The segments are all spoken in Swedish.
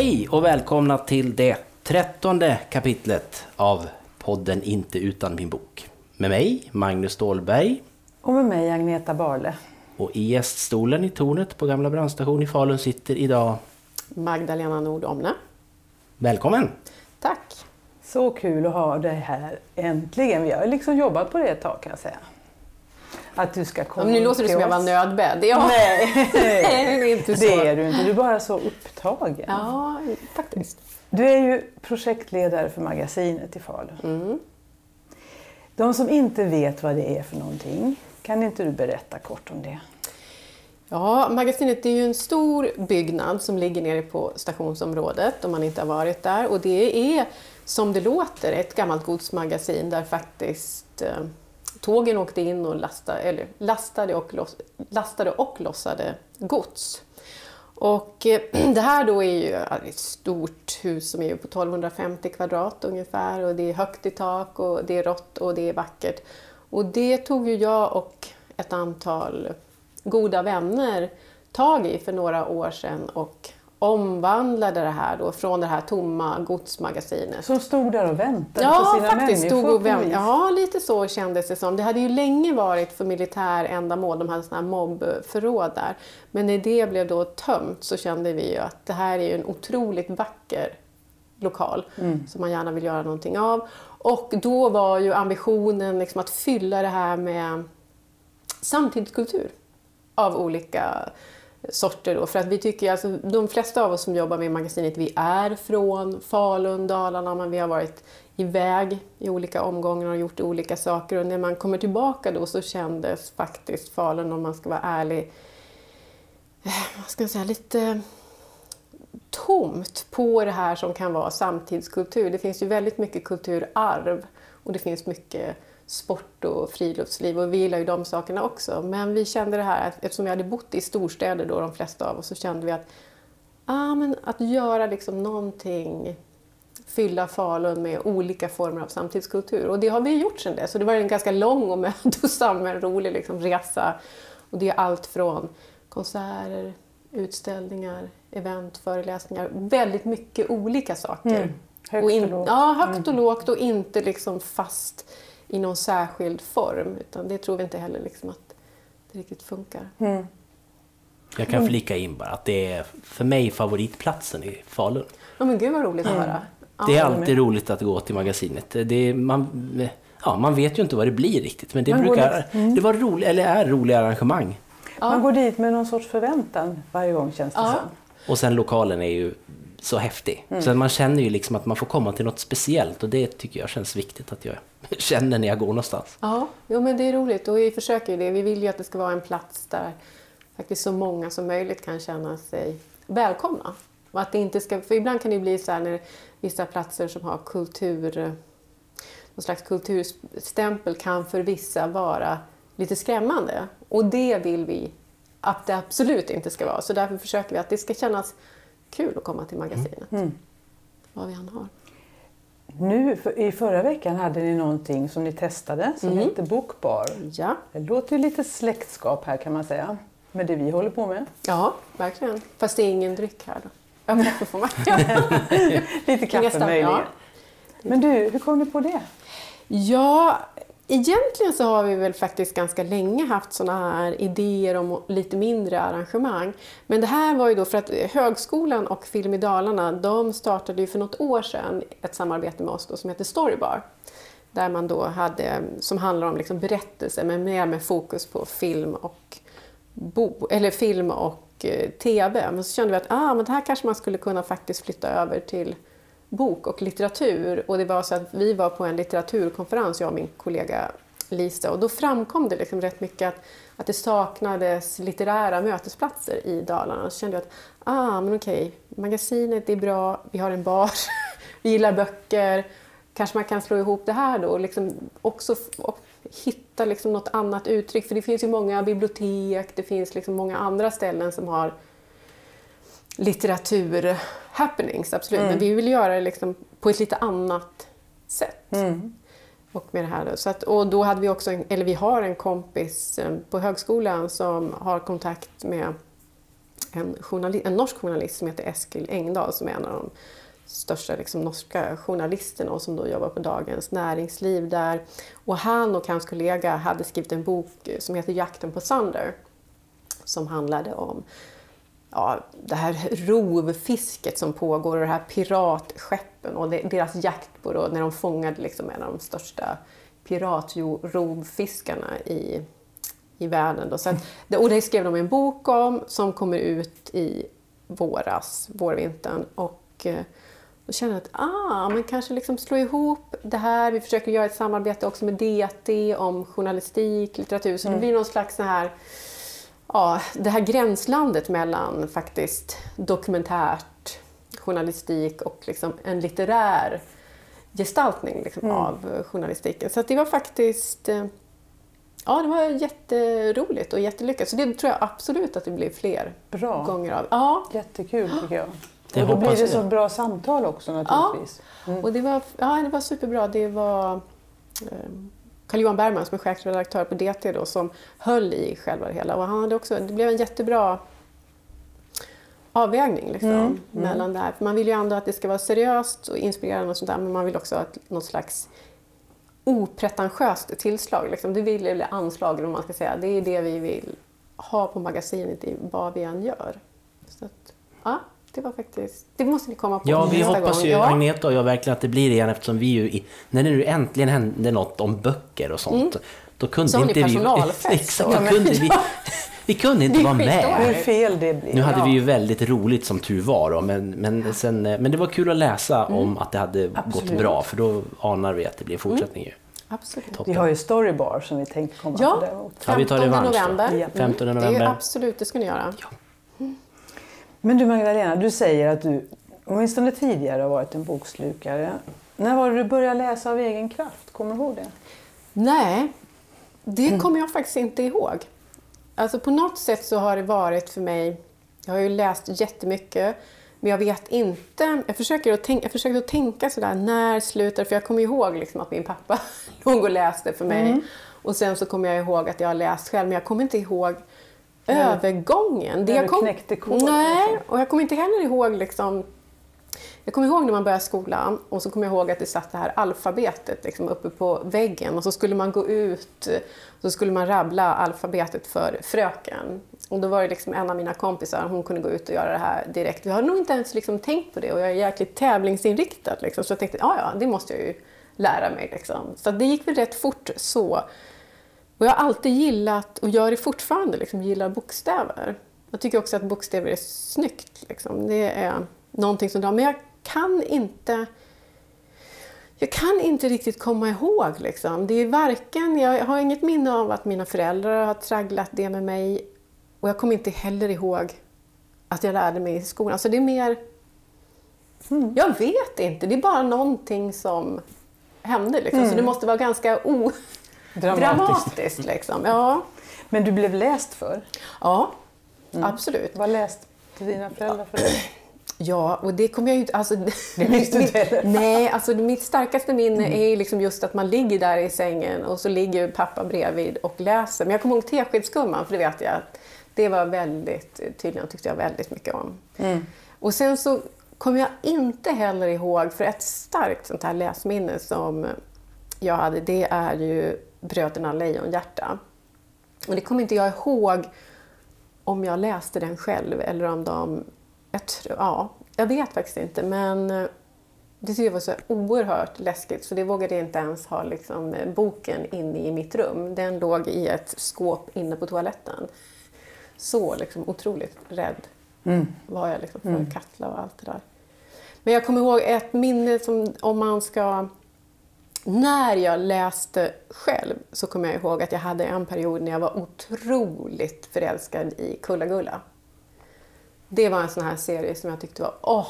Hej och välkomna till det trettonde kapitlet av podden Inte utan min bok. Med mig, Magnus Stålberg. Och med mig, Agneta Barle. Och i gäststolen i tornet på Gamla brandstation i Falun sitter idag Magdalena Nordomne. Välkommen! Tack! Så kul att ha dig här äntligen. Vi har liksom jobbat på det ett tag kan jag säga. Att du ska komma ja, Nu låter det som jag var nödbedd. Ja. Nej, inte så. Det är du inte. Du är bara så upptagen. Ja, faktiskt. Du är ju projektledare för magasinet i Falun. Mm. De som inte vet vad det är för någonting, kan inte du berätta kort om det? Ja, magasinet är ju en stor byggnad som ligger nere på stationsområdet om man inte har varit där och det är som det låter ett gammalt godsmagasin där faktiskt eh, tågen åkte in och lastade, eller lastade, och loss, lastade och lossade gods. Och eh, det här då är ju ett stort hus som är på 1250 kvadrat ungefär och det är högt i tak och det är rått och det är vackert. Och det tog ju jag och ett antal goda vänner tag i för några år sedan och omvandlade det här då från det här tomma godsmagasinet. Som stod där och väntade ja, på sina faktiskt, människor? Stod och vänt, ja, lite så kändes det som. Det hade ju länge varit för militär ändamål, de hade sådana här mobbförråd där. Men när det blev då tömt så kände vi ju att det här är ju en otroligt vacker lokal mm. som man gärna vill göra någonting av. Och då var ju ambitionen liksom att fylla det här med samtidskultur av olika sorter. Då. För att vi tycker, alltså, de flesta av oss som jobbar med magasinet, vi är från Falun, Dalarna, men vi har varit iväg i olika omgångar och gjort olika saker. Och när man kommer tillbaka då så kändes faktiskt Falun, om man ska vara ärlig, eh, vad ska jag säga, lite tomt på det här som kan vara samtidskultur. Det finns ju väldigt mycket kulturarv och det finns mycket sport och friluftsliv och vi gillar ju de sakerna också. Men vi kände det här, eftersom vi hade bott i storstäder då de flesta av oss, så kände vi att, ah, men att göra liksom någonting, fylla Falun med olika former av samtidskultur. Och det har vi gjort sedan dess. Så det var en ganska lång och mödosam men rolig liksom resa. Och det är allt från konserter, utställningar, event, föreläsningar, väldigt mycket olika saker. Mm. Högt och, in, och lågt. Ja, högt och mm. lågt och inte liksom fast i någon särskild form. Utan det tror vi inte heller liksom att det riktigt funkar. Mm. Jag kan flika in bara att det är för mig favoritplatsen i Falun. Ja men gud vad roligt att mm. höra. det är alltid roligt att gå till magasinet. Det är, man, ja, man vet ju inte vad det blir riktigt men det, brukar, mm. det var rolig, eller är roliga arrangemang. Ja. Man går dit med någon sorts förväntan varje gång känns det ja. som. Och sen lokalen är ju så häftig. Mm. Så man känner ju liksom att man får komma till något speciellt och det tycker jag känns viktigt att jag känner när jag går någonstans. Ja, jo, men det är roligt och vi försöker ju det. Vi vill ju att det ska vara en plats där faktiskt så många som möjligt kan känna sig välkomna. Och att det inte ska, för ibland kan det bli så här när vissa platser som har kultur, någon slags kulturstämpel kan för vissa vara lite skrämmande. Och det vill vi att det absolut inte ska vara. Så därför försöker vi att det ska kännas kul att komma till magasinet. Mm. Vad vi än har. Nu, för, I förra veckan hade ni någonting som ni testade som mm. heter Bokbar. Ja. Det låter ju lite släktskap här kan man säga med det vi håller på med. Ja, verkligen. Fast det är ingen dryck här då. Ja, kaffe får man. lite kaffe möjligen. Ja. Men du, hur kom du på det? Ja, Egentligen så har vi väl faktiskt ganska länge haft sådana här idéer om lite mindre arrangemang. Men det här var ju då för att Högskolan och Film i Dalarna de startade ju för något år sedan ett samarbete med oss då, som heter Storybar. Där man då hade, som handlar om liksom berättelser men mer med fokus på film och, bo, eller film och eh, TV. Men så kände vi att ah, men det här kanske man skulle kunna faktiskt flytta över till bok och litteratur. Och det var så att vi var på en litteraturkonferens, jag och min kollega Lisa, och då framkom det liksom rätt mycket att, att det saknades litterära mötesplatser i Dalarna. Så kände jag att, ah, men okej, magasinet är bra, vi har en bar, vi gillar böcker, kanske man kan slå ihop det här då och liksom också och hitta liksom något annat uttryck. För det finns ju många bibliotek, det finns liksom många andra ställen som har litteratur-happenings, absolut. Mm. Men vi vill göra det liksom på ett lite annat sätt. Mm. Och, med det här då. Så att, och då hade vi också, en, eller vi har en kompis eh, på högskolan som har kontakt med en, journalist, en norsk journalist som heter Eskil Engdahl som är en av de största liksom, norska journalisterna och som då jobbar på Dagens Näringsliv där. Och han och hans kollega hade skrivit en bok som heter Jakten på Sander som handlade om ja, det här rovfisket som pågår och de här piratskeppen och deras jakt på då, när de fångade liksom en av de största piratrovfiskarna i, i världen. Då. Så att, och det skrev de en bok om som kommer ut i våras, vårvintern. Och, eh, då känner jag att ah, man kanske liksom slå ihop det här. Vi försöker göra ett samarbete också med DT om journalistik, litteratur. Så mm. det blir någon slags så här ja, det här gränslandet mellan faktiskt dokumentärt journalistik och liksom en litterär gestaltning liksom, mm. av journalistiken. Så det var faktiskt eh, Ja, det var jätteroligt och jättelyckat. Så det tror jag absolut att det blir fler bra. gånger av. Ja. Jättekul tycker jag. Det och då blir det så bra samtal också naturligtvis. Ja, mm. och det var, ja, det var superbra. Det var um, Carl-Johan Bergman som är chefredaktör på DT då, som höll i själva det hela. Och han hade också, det blev en jättebra avvägning liksom, mm, mm. mellan det här. För man vill ju ändå att det ska vara seriöst och inspirerande och sånt där, men man vill också ha något slags opretentiöst tillslag. Liksom. Det vill, eller anslag, eller man ska säga. Det är det vi vill ha på magasinet i vad vi än gör. Så att, ja det var faktiskt... Det måste ni komma på Ja, vi hoppas gång. ju, ja. Agneta och jag, verkligen att det blir det igen eftersom vi ju, när det nu äntligen hände något om böcker och sånt, mm. då kunde Som inte vi... Exakt, då kunde vi, vi kunde inte vara med. Hur fel det blir. Nu hade ja. vi ju väldigt roligt som tur var då, men, men, sen, men det var kul att läsa mm. om att det hade Absolut. gått bra, för då anar vi att det blir fortsättning mm. Absolut. Vi har ju Storybar som vi tänkte komma ja, på. Ja, 15 vi tar november. 15 november. Det är absolut, det ska ni göra. Ja. Men du Magdalena, du säger att du åtminstone tidigare har varit en bokslukare. När var det du började läsa av egen kraft? Kommer du ihåg det? Nej, det mm. kommer jag faktiskt inte ihåg. Alltså på något sätt så har det varit för mig, jag har ju läst jättemycket, men jag vet inte, jag försöker att tänka, jag försöker att tänka sådär, när slutar För jag kommer ihåg liksom att min pappa låg och läste för mig. Mm. Och sen så kommer jag ihåg att jag har läst själv, men jag kommer inte ihåg övergången. Det jag kom, knäckte koden? Nej, liksom. och jag kommer inte heller ihåg liksom, jag kommer ihåg när man började skolan och så kommer jag ihåg att det satt det här alfabetet liksom uppe på väggen och så skulle man gå ut och så skulle man rabbla alfabetet för fröken. Och då var det liksom en av mina kompisar, hon kunde gå ut och göra det här direkt. Vi har nog inte ens liksom tänkt på det och jag är jäkligt tävlingsinriktad. Liksom. Så jag tänkte, ja ja, det måste jag ju lära mig. Liksom. Så det gick väl rätt fort så. Och jag har alltid gillat, och gör det fortfarande, liksom, gillar bokstäver. Jag tycker också att bokstäver är snyggt. Liksom. Det är någonting som drar. Men jag kan inte jag kan inte riktigt komma ihåg. Liksom. Det är varken, jag har inget minne av att mina föräldrar har tragglat det med mig och jag kommer inte heller ihåg att jag lärde mig i skolan. Så det är mer... Mm. Jag vet inte, det är bara någonting som hände. Liksom. Mm. Så det måste vara ganska o dramatiskt. dramatiskt liksom. ja. Men du blev läst för? Ja, mm. absolut. Vad läste dina föräldrar för dig? Ja, och det kommer jag ju inte... Alltså, det minns du inte Nej, alltså mitt starkaste minne mm. är liksom just att man ligger där i sängen och så ligger pappa bredvid och läser. Men jag kommer ihåg Teskedsgumman, för det vet jag det var väldigt, tydligen tyckte jag väldigt mycket om. Mm. Och sen så kommer jag inte heller ihåg, för ett starkt sånt här läsminne som jag hade, det är ju Bröderna Lejonhjärta. Och det kommer inte jag ihåg om jag läste den själv eller om de... Jag, tror, ja, jag vet faktiskt inte, men eh, det tyckte jag var så oerhört läskigt så det vågade jag inte ens ha liksom, boken inne i mitt rum. Den låg i ett skåp inne på toaletten. Så liksom, otroligt rädd mm. var jag liksom, för mm. Katla och allt det där. Men jag kommer ihåg ett minne som om man ska när jag läste själv så kommer jag ihåg att jag hade en period när jag var otroligt förälskad i Kulla-Gulla. Det var en sån här serie som jag tyckte var, åh,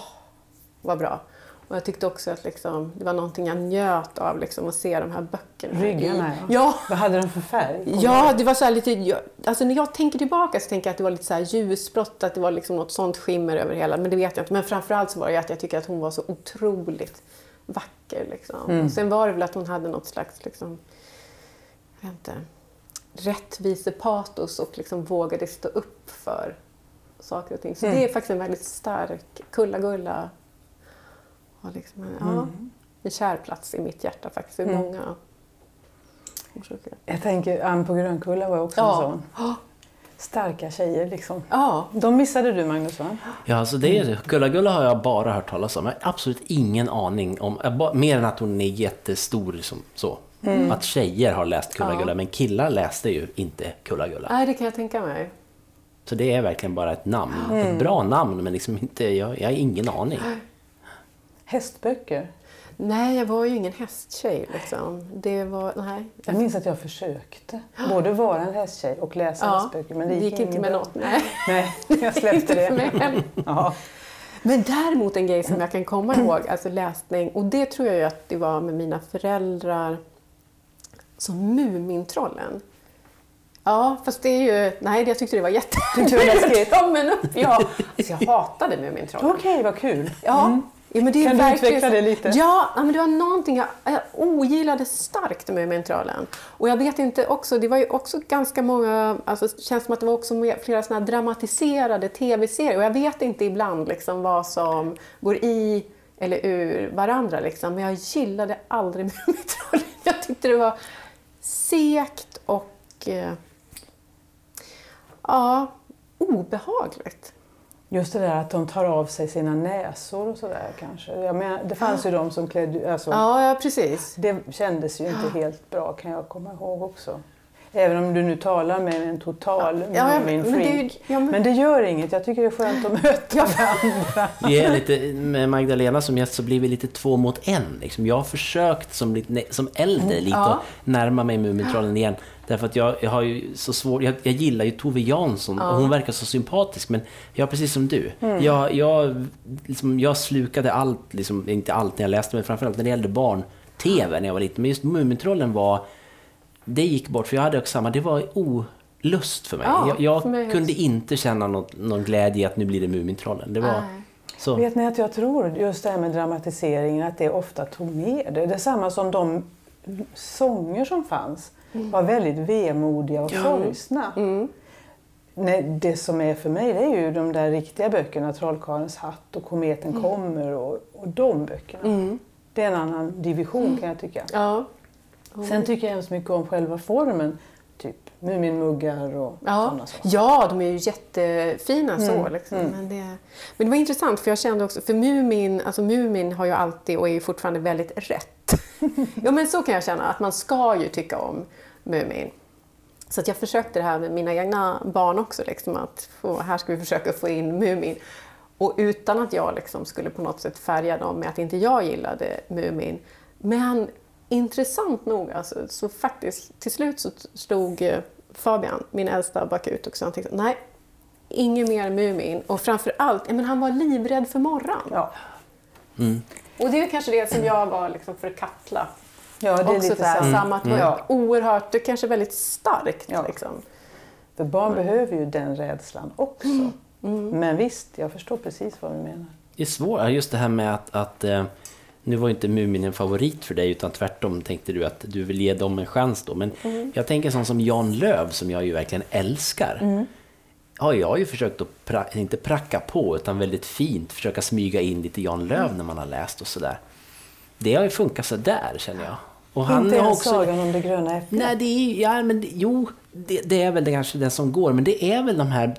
vad bra. Och jag tyckte också att liksom, det var någonting jag njöt av, liksom, att se de här böckerna. Ryggarna, ja. ja. Vad hade de för färg? ja, det var så lite, alltså när jag tänker tillbaka så tänker jag att det var lite så här ljusblått, att det var liksom något sånt skimmer över hela, men det vet jag inte. Men framförallt så var det att jag tycker att hon var så otroligt vacker. Liksom. Mm. sen var det väl att hon hade något slags liksom, jag vet inte, rättvisepatos och liksom vågade stå upp för saker och ting. Så det är faktiskt en väldigt stark, Kulla-Gulla har liksom en, ja, en kär plats i mitt hjärta faktiskt. I många orsaker. Jag tänker, Ann på Grönkulla var också Ja. en sån. Starka tjejer liksom. Ja, De missade du Magnus va? Ja, alltså det är Gulla-Gulla har jag bara hört talas om. Jag har absolut ingen aning om, mer än att hon är jättestor som så. Att tjejer har läst Kulla-Gulla, Ja. men killar läste ju inte Kulla-Gulla. nej, det kan jag tänka mig. Så det är verkligen bara ett namn. Ett bra namn, men liksom inte, jag, jag har ingen aning. Hästböcker. Nej, jag var ju ingen hästtjej liksom. Det var, nej. Jag minns att jag försökte både vara en hästtjej och läsa Ja, hästböcker. Men det gick, inte inget med något. Nej. Nej, jag släppte Inte det. heller. Ja. Men däremot en grej som jag kan komma ihåg, alltså läsning, och det tror jag ju att det var med mina föräldrar, som Mumintrollen. Ja, fast det är ju... Nej, jag tyckte det var Tyckte det var jätteroligt. läskigt? Ja, men upp, ja. Alltså, jag hatade Mumintrollen. Okej, vad kul. Ja. Ja, men det är Kan du utveckla det lite? Ja, ja, men det var någonting jag, jag ogillade starkt med Mumintrollen. Och jag vet inte också, det var ju också ganska många, alltså det känns som att det var också flera såna här dramatiserade tv-serier. Och jag vet inte ibland liksom vad som går i eller ur varandra liksom. Men jag gillade aldrig Mumintrollen. Jag tyckte det var segt och eh, ja, obehagligt. Just det där att de tar av sig sina näsor och sådär kanske. Jag menar, det fanns ju de som klädde... Alltså, Ja, ja precis. Det kändes ju inte helt bra kan jag komma ihåg också. Även om du nu talar med en total Ja, ja, min men ja, men- Men det gör inget. Jag tycker det är skönt att möta varandra. Vi är lite, med Magdalena som gäst så blir vi lite två mot en. Liksom. Jag har försökt som, lite, som äldre lite Ja. att närma mig Mumintrollen igen. Därför att jag, jag har ju så svårt, jag, jag gillar ju Tove Jansson och hon verkar så sympatisk men jag är precis som du. Jag, jag, liksom, jag slukade allt, liksom, inte allt när jag läste men framförallt när det gällde barn-TV när jag var liten. Men just Mumintrollen var, det gick bort för jag hade också samma, det var olust för mig. Ja, jag jag för mig kunde inte känna något, någon glädje i att nu blir det Mumintrollen. Det var Nej. så. Vet ni att jag tror just det här med dramatiseringen att det ofta tog ner det. Det är samma som de sånger som fanns var väldigt vemodiga och sorgsna. Nej, det som är för mig det är ju de där riktiga böckerna, Trollkarlens hatt och Kometen kommer och, och de böckerna. Det är en annan division kan jag tycka. Ja. Sen tycker jag hemskt mycket om själva formen. Typ Muminmuggar och Ja. sådana saker. ja, de är ju jättefina så. Liksom. Men, det, men det var intressant för jag kände också, för Mumin, alltså Mumin har ju alltid och är ju fortfarande väldigt rätt. ja men så kan jag känna, att man ska ju tycka om Mumin. Så att jag försökte det här med mina egna barn också, liksom, att få, här ska vi försöka få in Mumin. Och utan att jag liksom skulle på något sätt färga dem med att inte jag gillade Mumin. Men intressant nog, alltså, så faktiskt till slut så stod eh, Fabian, min äldsta, bakut och sa han tänkte, nej, ingen mer Mumin. Och framför allt, ja, men han var livrädd för morran. Ja. Och det är kanske det som jag var liksom för Katla. ja, det är också lite så här, samma. att Ja. oerhört, det kanske väldigt starkt. Ja. Liksom. För barn behöver ju den rädslan också. Men visst, jag förstår precis vad du menar. Det är svårt, just det här med att, att eh, nu var ju inte Mumin en favorit för dig utan tvärtom tänkte du att du vill ge dem en chans då. Men jag tänker sån som Jan Löv som jag ju verkligen älskar. Har jag ju försökt att, pra- inte pracka på utan väldigt fint försöka smyga in lite Jan Löv när man har läst och sådär. Det har ju funkat sådär känner jag. Och Inte har ens Sagan om det gröna äpplet. Nej, det är ja, men jo, det, det är väl det kanske den som går, men det är väl de här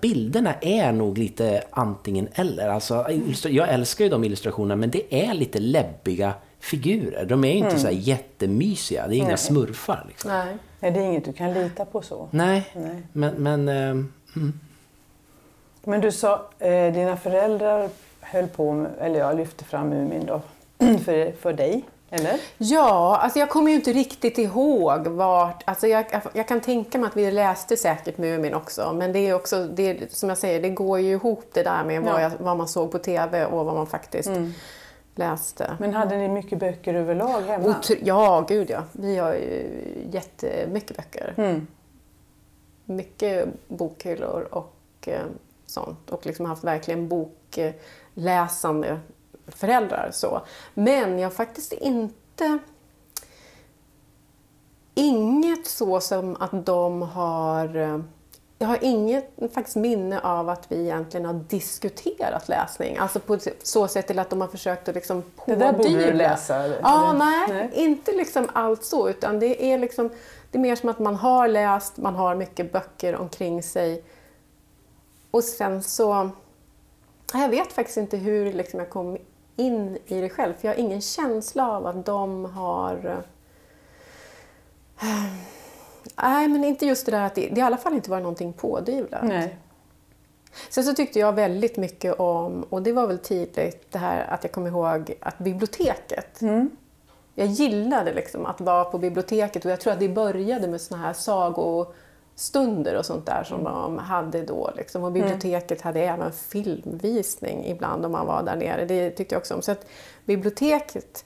bilderna är nog lite antingen eller. Alltså, jag älskar ju de illustrationerna, men det är lite läbbiga figurer. De är ju inte så här jättemysiga, det är inga Nej. smurfar. Liksom. Nej. Nej, det är inget du kan lita på så. Nej, Nej. men... men ehm, mm. Men du sa, eh, dina föräldrar höll på med, eller jag lyfte fram Mumin då, för, för dig, eller? Ja, alltså jag kommer ju inte riktigt ihåg vart... Alltså jag, jag kan tänka mig att vi läste säkert Mumin också, men det är också, det, är- som jag säger, det går ju ihop det där med vad, Ja. jag, vad man såg på TV och vad man faktiskt läste. Men hade ni mycket böcker överlag hemma? Otr- ja, gud ja. Vi har ju jättemycket böcker. Mm. Mycket bokhyllor och eh, sånt. Och liksom haft verkligen bokläsande föräldrar. Så. Men jag har faktiskt inte... Inget så som att de har... eh, jag har inget faktiskt minne av att vi egentligen har diskuterat läsning. Alltså på så sätt till att de har försökt att liksom Det där borde du läsa. Ja, nej, nej, inte liksom allt så. Utan det är, liksom, det är mer som att man har läst, man har mycket böcker omkring sig. Och sen så... Jag vet faktiskt inte hur liksom jag kom in i det själv. För jag har ingen känsla av att de har... Nej, men inte just det där att det, det har i alla fall inte varit någonting pådyvlat. Nej. Sen så tyckte jag väldigt mycket om, och det var väl tidigt, det här att jag kom ihåg att biblioteket. Mm. Jag gillade liksom att vara på biblioteket och jag tror att det började med såna här sagostunder och sånt där som de hade då. Liksom. Och biblioteket hade även filmvisning ibland om man var där nere. Det tyckte jag också om. Så att biblioteket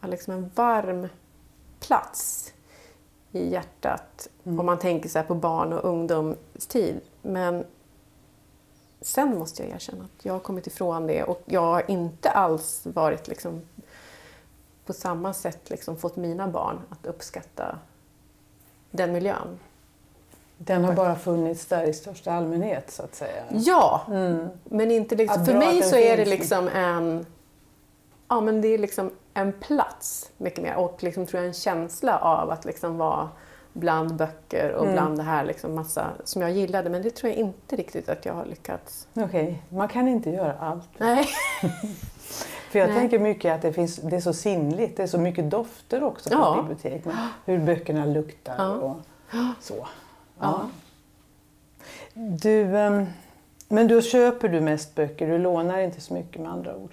var liksom en varm plats i hjärtat om man tänker så här på barn och ungdomstid. Men sen måste jag erkänna att jag har kommit ifrån det och jag har inte alls varit liksom på samma sätt liksom fått mina barn att uppskatta den miljön. Den har bara funnits där i största allmänhet så att säga. Ja, men inte liksom, för mig så är det finns. liksom en Ja, men det är liksom en plats mycket mer och liksom, tror jag en känsla av att liksom vara bland böcker och bland det här liksom massa som jag gillade. Men det tror jag inte riktigt att jag har lyckats. Okej, man kan inte göra allt. Nej. För jag Nej. tänker mycket att det, finns, det är så sinnligt, det är så mycket dofter också på Ja. bibliotek. Hur böckerna luktar Ja. och så. Ja. Ja. Du, ehm, men då köper du mest böcker, du lånar inte så mycket med andra ord.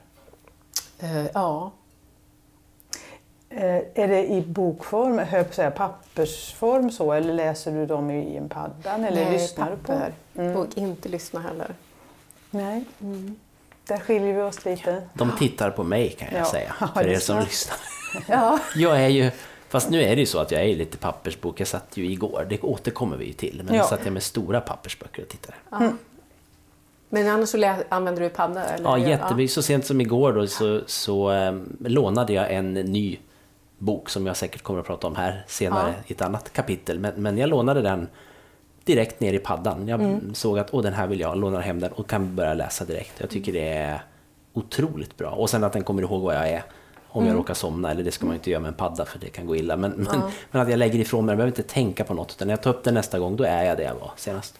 Eh, ja. Eh, Är det i bokform, höll säga, pappersform så, eller läser du dem i en paddan eller Nej, lyssnar du på? papper. Mm. Och inte lyssna heller. Nej, där skiljer vi oss lite. De tittar på mig kan jag Ja. säga, Ja, för det er som lyssnar. Ja. Jag är ju, fast nu är det ju så att jag är lite pappersbok. Jag satt ju igår, det återkommer vi ju till. Men Ja. nu satt jag med stora pappersböcker och tittade. Men annars så lä- använder du? Eller? Ja, jättemycket. Så sent som igår då, så, så ehm, lånade jag en ny bok som jag säkert kommer att prata om här senare Ja. i ett annat kapitel. Men, men jag lånade den direkt ner i paddan. Jag Mm. såg att Åh, den här vill jag, lånar hem den och kan börja läsa direkt. Jag tycker det är otroligt bra. Och sen att den kommer ihåg vad jag är. Om Mm. jag råkar somna, eller det ska man inte göra med en padda för det kan gå illa. Men, men, men att jag lägger ifrån mig, jag behöver inte tänka på något. Utan när jag tar upp den nästa gång, då är jag det jag var senast.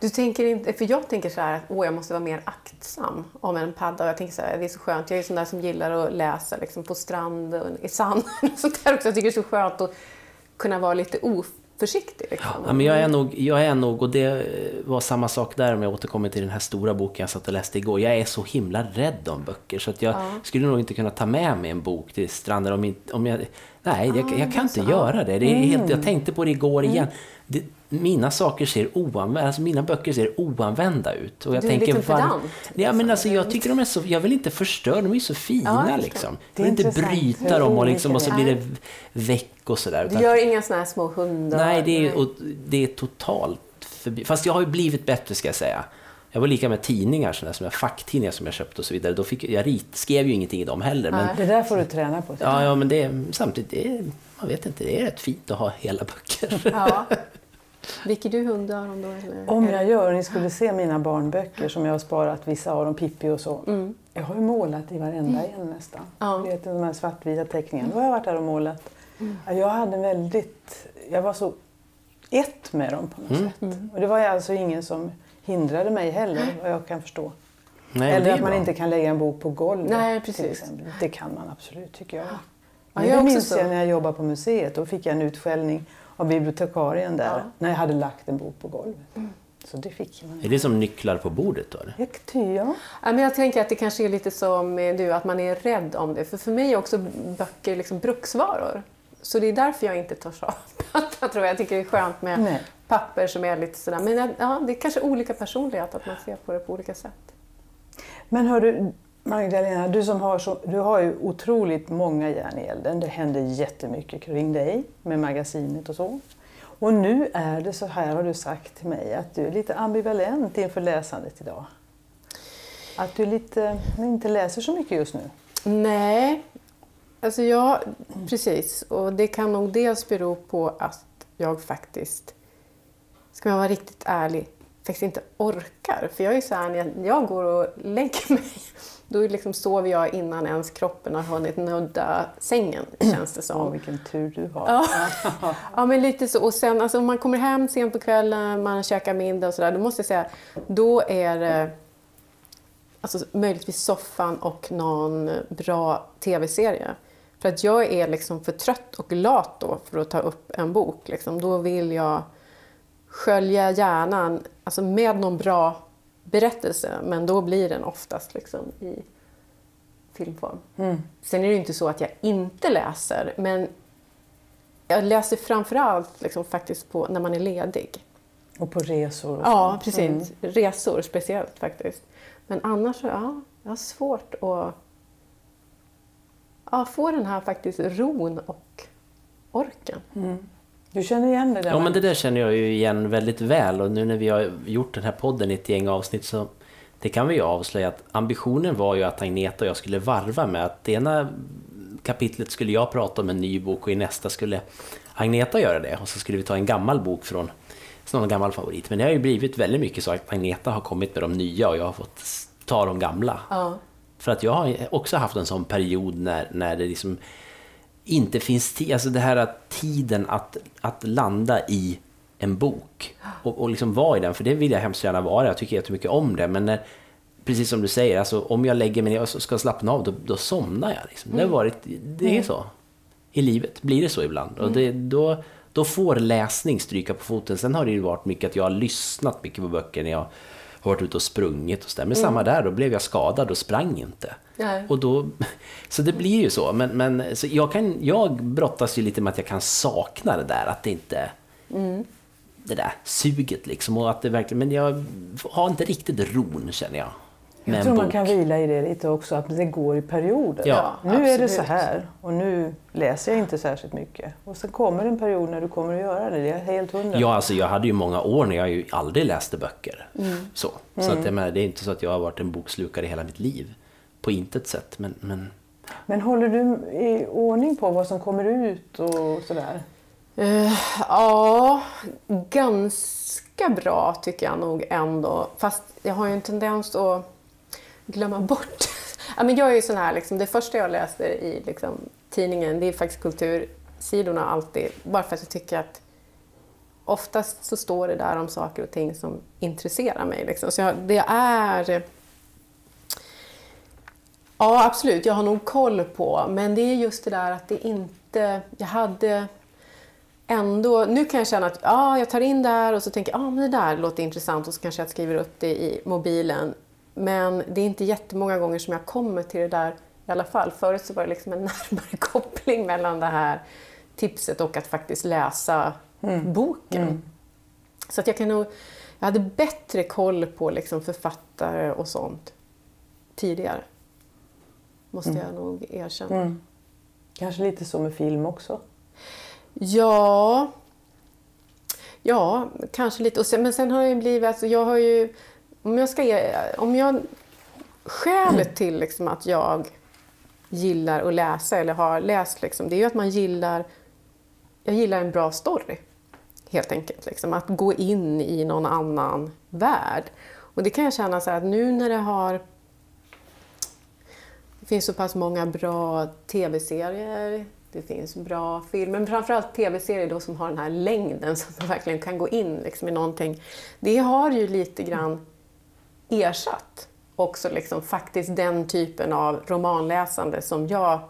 Du tänker inte, för jag tänker så här att åh, jag måste vara mer aktsam om en padda. Och jag tänker så här, det är så skönt. Jag är sån där som gillar att läsa liksom, på strand och i sand och sånt där också. Jag tycker det är så skönt att kunna vara lite oförsiktig. Liksom. Ja, men jag är nog, jag är nog, och det var samma sak där om jag återkommer till den här stora boken jag satt och läste igår. Jag är så himla rädd om böcker så att jag skulle nog inte kunna ta med mig en bok till stranden om, inte, om jag... Nej, jag, jag kan inte göra det. det är helt, jag tänkte på det igår igen. Det, mina saker ser oanvända, alltså mina böcker ser oanvända ut. Och jag Du är tänker, lite pedant, Ja, men alltså, jag tycker de är så, jag vill inte förstöra, de är så Ja, fina jag liksom. Jag vill inte bryta dem och, liksom, och så blir det väck och sådär. Du gör inga såna här små hundar? Nej, det är, och det är totalt förbi. Fast jag har ju blivit bättre ska jag säga. Jag var lika med tidningar, sådana som jag, facktidningar som jag köpte och så vidare. Då fick, jag rit, skrev ju ingenting i dem heller. Men, Det där får du träna på. ja, ja, men det, är- samtidigt, det är, man vet inte, det är rätt fint att ha hela böcker. Ja. Viker du hundar om då? Eller? Om jag gör, ni skulle se mina barnböcker som jag har sparat, vissa av dem, Pippi och så. Jag har ju målat i varenda en nästan. Ja. Du vet, de här svartvita teckningarna. Då har jag varit där och målat. Ja, Jag hade en väldigt, jag var så ett med dem på något sätt. Och det var alltså ingen som hindrade mig heller, vad jag kan förstå. Nej, Eller att man bra. inte kan lägga en bok på golvet. Nej, till precis. exempel. Det kan man absolut, tycker jag. Ja, Men jag det minns så. jag när jag jobbade på museet. Då fick jag en utskällning av bibliotekarien där Ja. när jag hade lagt en bok på golvet. Så det fick man. Är det som nycklar på bordet då? eller? Ja. Ja, men jag tänker att det kanske är lite som med du, att man är rädd om det. För för mig är också böcker liksom bruksvaror. Så det är därför jag inte törs padda, tror jag. Jag tycker det är skönt med Nej. papper som är lite sådär. Men ja, det är kanske olika personlighet, att man ser på det på olika sätt. Men hör du, Magdalena, du som har, så, du har ju otroligt många järn i elden. Det händer jättemycket kring dig med magasinet och så. Och nu är det så här, har du sagt till mig, att du är lite ambivalent inför läsandet idag. Att du lite, inte läser så mycket just nu. Nej, alltså jag, precis. Och det kan nog dels bero på att jag faktiskt ska man vara riktigt ärlig, faktiskt inte orkar. För jag är så här, när jag går och lägger mig, då liksom sover jag innan ens kroppen har hunnit nudda sängen, känns det som. Åh, vilken tur du har. Ja. ja, men lite så. Och sen alltså, om man kommer hem sent på kvällen, man käkar middag och sådär, då måste jag säga, då är det alltså, möjligtvis soffan och någon bra tv-serie. För att jag är liksom för trött och lat då för att ta upp en bok. Liksom. Då vill jag skölja hjärnan alltså med någon bra berättelse, men då blir den oftast liksom i filmform. Mm. Sen är det inte så att jag inte läser, men jag läser framförallt liksom faktiskt på, när man är ledig. Och på resor. Och Ja, precis. Resor speciellt faktiskt. Men annars så, ja, jag har svårt att ja, få den här faktiskt ron och orken. Du känner igen det där? Ja, men det där känner jag ju igen väldigt väl och nu när vi har gjort den här podden i ett gäng avsnitt så det kan vi ju avslöja att ambitionen var ju att Agneta och jag skulle varva med att det ena kapitlet skulle jag prata om en ny bok och i nästa skulle Agneta göra det och så skulle vi ta en gammal bok från någon gammal favorit. Men det har ju blivit väldigt mycket så att Agneta har kommit med de nya och jag har fått ta de gamla. Ja. För att jag har också haft en sån period när, när det liksom inte finns tid, alltså det här att tiden att, att landa i en bok och, och liksom vara i den, för det vill jag hemskt gärna vara, jag tycker jättemycket om det, men när, precis som du säger, alltså, om jag lägger mig ner och ska slappna av, då, då somnar jag. Liksom. Det, har varit, det är så. I livet blir det så ibland. Och det, då, då får läsning stryka på foten. Sen har det ju varit mycket att jag har lyssnat mycket på böcker när jag har varit ute och sprungit och så där. Men samma där, då blev jag skadad och sprang inte. Nej. Och då, så det blir ju så. Men, men så jag, kan, jag brottas ju lite med att jag kan sakna det där, att det inte... Det där suget liksom. Och att det verkligen, men jag har inte riktigt ron känner jag. Med Jag en tror man bok. kan vila i det lite också, att det går i perioder. Ja, nu är det absolut. så här och nu läser jag inte särskilt mycket. Och sen kommer en period när du kommer att göra det, det är helt hundra. Ja, alltså jag hade ju många år när jag ju aldrig läste böcker. Så, så att jag menar, det är inte så att jag har varit en bokslukare hela mitt liv. På intet sätt. Men, men Men håller du i ordning på vad som kommer ut och sådär? Eh, ja, ganska bra tycker jag nog ändå. Fast jag har ju en tendens att glömma bort. ja, men jag är ju sån här, liksom, det första jag läser i liksom, tidningen det är faktiskt kultursidorna alltid. Bara för att jag tycker att oftast så står det där om saker och ting som intresserar mig. Liksom. Så jag, det är... Ja, absolut. Jag har nog koll på, men det är just det där att det inte... Jag hade ändå... Nu kan jag känna att ja, jag tar in det här och så tänker jag ah, men det där låter intressant och så kanske jag skriver upp det i mobilen. Men det är inte jättemånga gånger som jag kommer till det där i alla fall. Förut så var det liksom en närmare koppling mellan det här tipset och att faktiskt läsa boken. Så att jag kan nog... Jag hade bättre koll på liksom författare och sånt tidigare. Måste jag nog erkänna. Kanske lite så med film också? Ja, ja, kanske lite. Sen, men sen har jag ju blivit, alltså jag har ju, om jag ska, ge- om jag, skälet till liksom att jag gillar att läsa eller har läst, liksom, det är ju att man gillar, jag gillar en bra story. Helt enkelt. Liksom, att gå in i någon annan värld. Och det kan jag känna så här att nu när det har det finns så pass många bra tv-serier, det finns bra filmer, men framförallt tv-serier då som har den här längden så att man verkligen kan gå in liksom i någonting. Det har ju lite grann ersatt också liksom faktiskt den typen av romanläsande som jag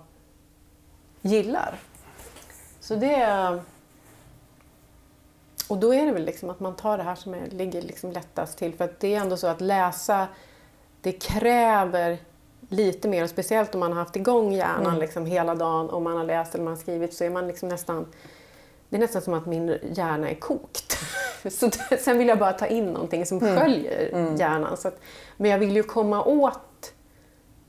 gillar. Så det... Och då är det väl liksom att man tar det här som är, ligger liksom lättast till. För att det är ändå så att läsa, det kräver lite mer. Och speciellt om man har haft igång hjärnan liksom hela dagen och man har läst eller man har skrivit så är man liksom nästan... Det är nästan som att min hjärna är kokt. Så sen vill jag bara ta in någonting som sköljer hjärnan. Så att, men jag vill ju komma åt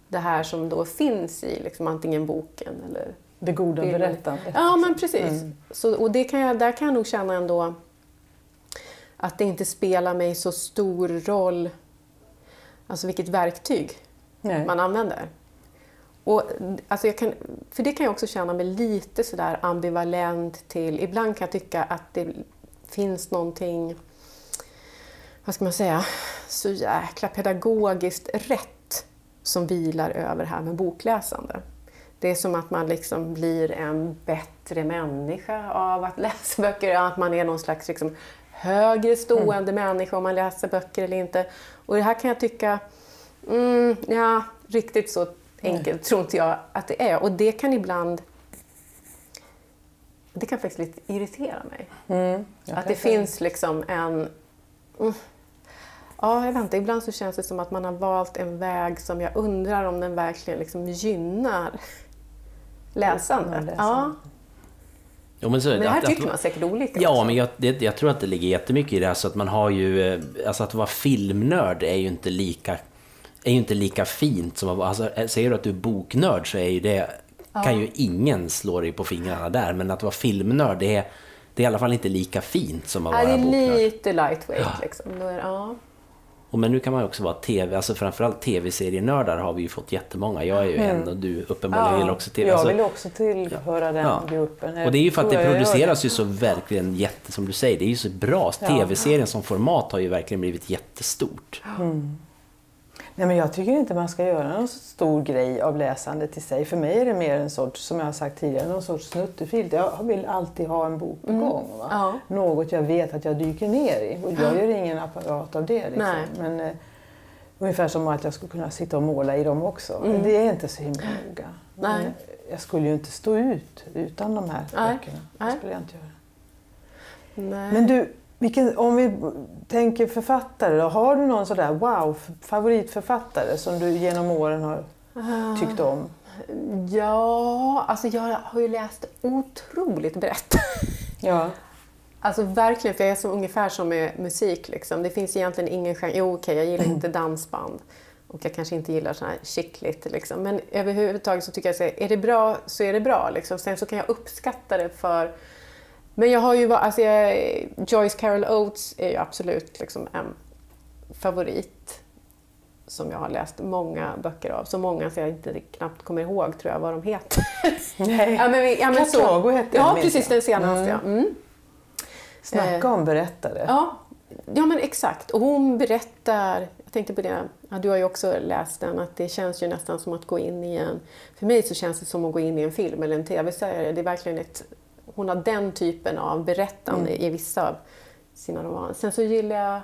det här som då finns i liksom, antingen boken eller Det goda berättandet. Ja, men precis. Så, och det kan jag, där kan jag nog känna ändå att det inte spelar mig så stor roll, alltså vilket verktyg Nej. man använder. Och, alltså jag kan, för det kan jag också känna mig lite sådär ambivalent till. Ibland kan jag tycka att det finns någonting vad ska man säga, så jäkla pedagogiskt rätt som vilar över det här med bokläsande. Det är som att man liksom blir en bättre människa av att läsa böcker, att man är någon slags liksom högre stående mm. människa om man läser böcker eller inte. Och det här kan jag tycka, mm, ja, riktigt så enkelt mm. tror inte jag att det är. Och det kan ibland det kan faktiskt lite irritera mig. Mm, att det finns liksom en... Mm, ja, jag vet inte. Ibland så känns det som att man har valt en väg som jag undrar om den verkligen liksom gynnar läsandet. Ja. Jo, men, så, men det här att, tycker att, man säkert olika. Ja, också. men jag, det, jag tror att det ligger jättemycket i det. Alltså att man har ju, eh, alltså att vara filmnörd är ju inte lika, är ju inte lika fint som att alltså, eh, Säger du att du är boknörd så är ju det, ja. kan ju ingen slå dig på fingrarna där. Men att vara filmnörd, det är, det är i alla fall inte lika fint som att vara boknörd. Det är lite lightweight ja. liksom. Då är, ja. Och men nu kan man också vara tv, alltså framförallt tv-serienördar har vi ju fått jättemånga. Jag är ju mm. en och du uppenbarligen ja, också tv. Jag alltså, vill också tillhöra den ja. gruppen. Och det är ju för att det produceras ju så verkligen jätte, som du säger, det är ju så bra. Tv-serien som format har ju verkligen blivit jättestort. Mm. Nej, men jag tycker inte man ska göra någon stor grej av läsandet i sig. För mig är det mer en sorts, som jag har sagt tidigare, någon sorts snuttefilt. Jag vill alltid ha en bok på mm. gång. Ja. Något jag vet att jag dyker ner i. Och jag gör ingen apparat av det. Liksom. Men, eh, ungefär som att jag skulle kunna sitta och måla i dem också. Mm. Men det är inte så himla noga. Nej. jag skulle ju inte stå ut utan de här Nej. böckerna. Det skulle jag inte göra. Nej. Men du, vilken, om vi tänker författare då, har du någon sådär wow, favoritförfattare som du genom åren har tyckt om? Ja, alltså jag har ju läst otroligt brett. Ja. Alltså verkligen, för jag är som, ungefär som med musik. Liksom. Det finns egentligen ingen genre. Jo, okej, okay, jag gillar inte dansband. Och jag kanske inte gillar sån här chickligt. Liksom. Men överhuvudtaget så tycker jag att är det bra så är det bra. Liksom. Sen så kan jag uppskatta det för men jag har ju alltså jag, Joyce Carol Oates är ju absolut liksom en favorit som jag har läst många böcker av. Så många så jag inte knappt kommer ihåg tror jag vad de heter. Nej, ja, men, ja, men Katago hette Ja, precis den senaste. Mm. Mm. Snacka om berättare. Ja, ja, men exakt. Och hon berättar, jag tänkte på det, ja, du har ju också läst den, att det känns ju nästan som att gå in i en, för mig så känns det som att gå in i en film eller en tv-serie. Det är verkligen ett hon har den typen av berättande mm. i vissa av sina romaner. Sen så gillar jag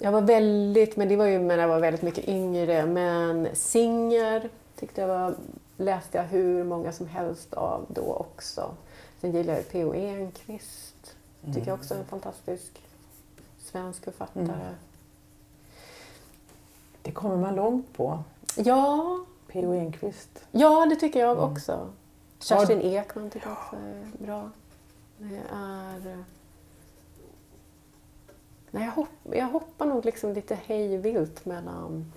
jag var väldigt, men det var ju när jag var väldigt mycket yngre, men Singer tyckte jag var, läste jag hur många som helst av då också. Sen gillar jag P.O. Enquist, tycker mm. jag också är en fantastisk svensk författare. Mm. Det kommer man långt på. Ja. P.O. Enquist. Ja, det tycker jag mm. också. Kerstin Ekman tycker jag också är bra. Det är... Nej, jag, hopp, jag hoppar nog liksom lite hejvilt mellan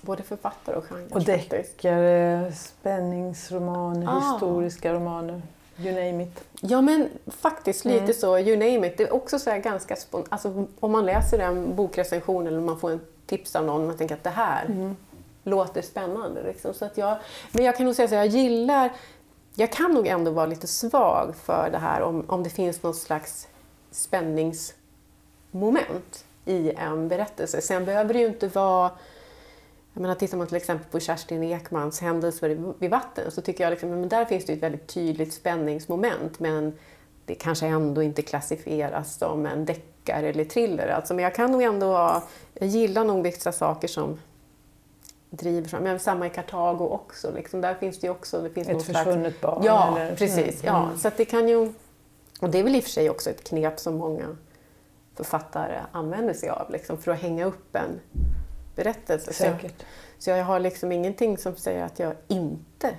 både författare och genre. Och deckare, spänningsromaner, ah. historiska romaner. You name it. Ja men faktiskt lite mm. så, you name it. Det är också så ganska alltså, Om man läser en bokrecension eller man får en tips av någon och man tänker att det här mm låter spännande. Liksom. Så att jag, men jag kan nog säga så jag gillar, jag kan nog ändå vara lite svag för det här om, om det finns något slags spänningsmoment i en berättelse. Sen behöver det ju inte vara jag menar, tittar man till exempel på Kerstin Ekmans Händelser vid vatten så tycker jag liksom, men där finns det ett väldigt tydligt spänningsmoment men det kanske ändå inte klassifieras som en deckare eller thriller. Alltså, men jag kan nog ändå ha, jag gillar nog vissa saker som driver fram. Men samma i Kartago också. Liksom. Där finns det ju också... Det finns Ett försvunnet slags... barn? Ja, eller? precis. Mm. Ja, så det kan ju... Och det är väl i och för sig också ett knep som många författare använder sig av liksom, för att hänga upp en berättelse. Säkert. Så, så jag har liksom ingenting som säger att jag inte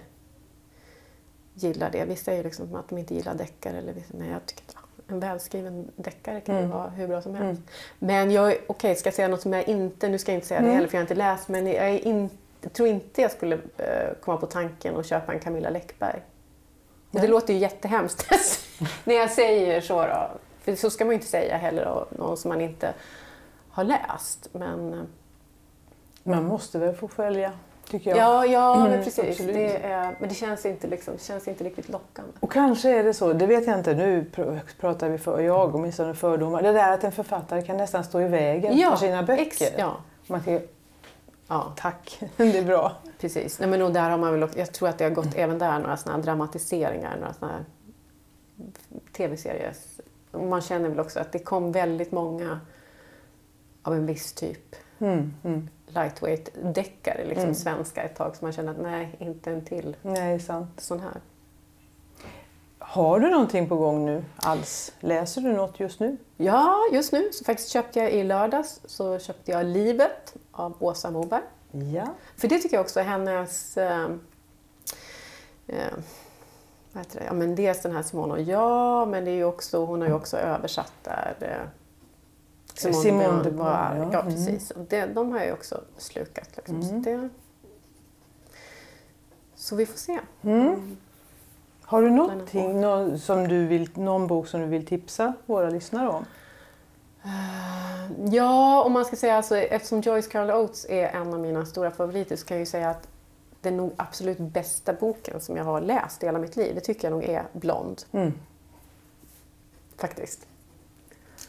gillar det. Vissa säger liksom att de inte gillar deckare. Eller vissa, nej, jag tycker en välskriven deckare kan mm. ju vara hur bra som helst. Mm. Men jag, okej, okay, ska jag säga något som jag inte, nu ska jag inte säga det mm. heller för jag har inte läst, men jag, in, jag tror inte jag skulle uh, komma på tanken att köpa en Camilla Läckberg. Och det låter ju jättehemskt när jag säger så då. För så ska man ju inte säga heller av någon som man inte har läst. Men, man måste väl få följa tycker jag. Ja, ja men Mm, precis. absolut. Det är, men det känns, inte liksom, det känns inte riktigt lockande. Och kanske är det så, det vet jag inte, nu pr- pratar vi för jag åtminstone fördomar. Det där att en författare kan nästan stå i vägen för sina böcker. ex, ja, Man kan, ja, tack, det är bra. precis. Nej, men och där har man väl, jag tror att det har gått även där några såna dramatiseringar, några såna tv-serier. Man känner väl också att det kom väldigt många av en viss typ Mm, mm. lightweight-deckare, liksom Mm. svenska ett tag, så man känner att nej, inte en till Nej, sant. sån här. Har du någonting på gång nu alls? Läser du något just nu? Ja, just nu så faktiskt köpte jag i lördags så köpte jag Livet av Åsa Moberg. Ja. För det tycker jag också hennes... Eh, eh, vad heter det? Ja, men dels den här Simone och jag, men det är ju också, hon har ju också översatt där eh, Simone de Beauvoir. Ja. Ja, Mm. precis. Och det, de har jag också slukat. Liksom. Så, Mm. det, så vi får se. Mm. Har du någonting, nå- som du vill, någon bok som du vill tipsa våra lyssnare om? Ja, om man ska säga alltså, eftersom Joyce Carol Oates är en av mina stora favoriter så kan jag ju säga att den nog absolut bästa boken som jag har läst i hela mitt liv, det tycker jag nog är Blond. Mm. Faktiskt.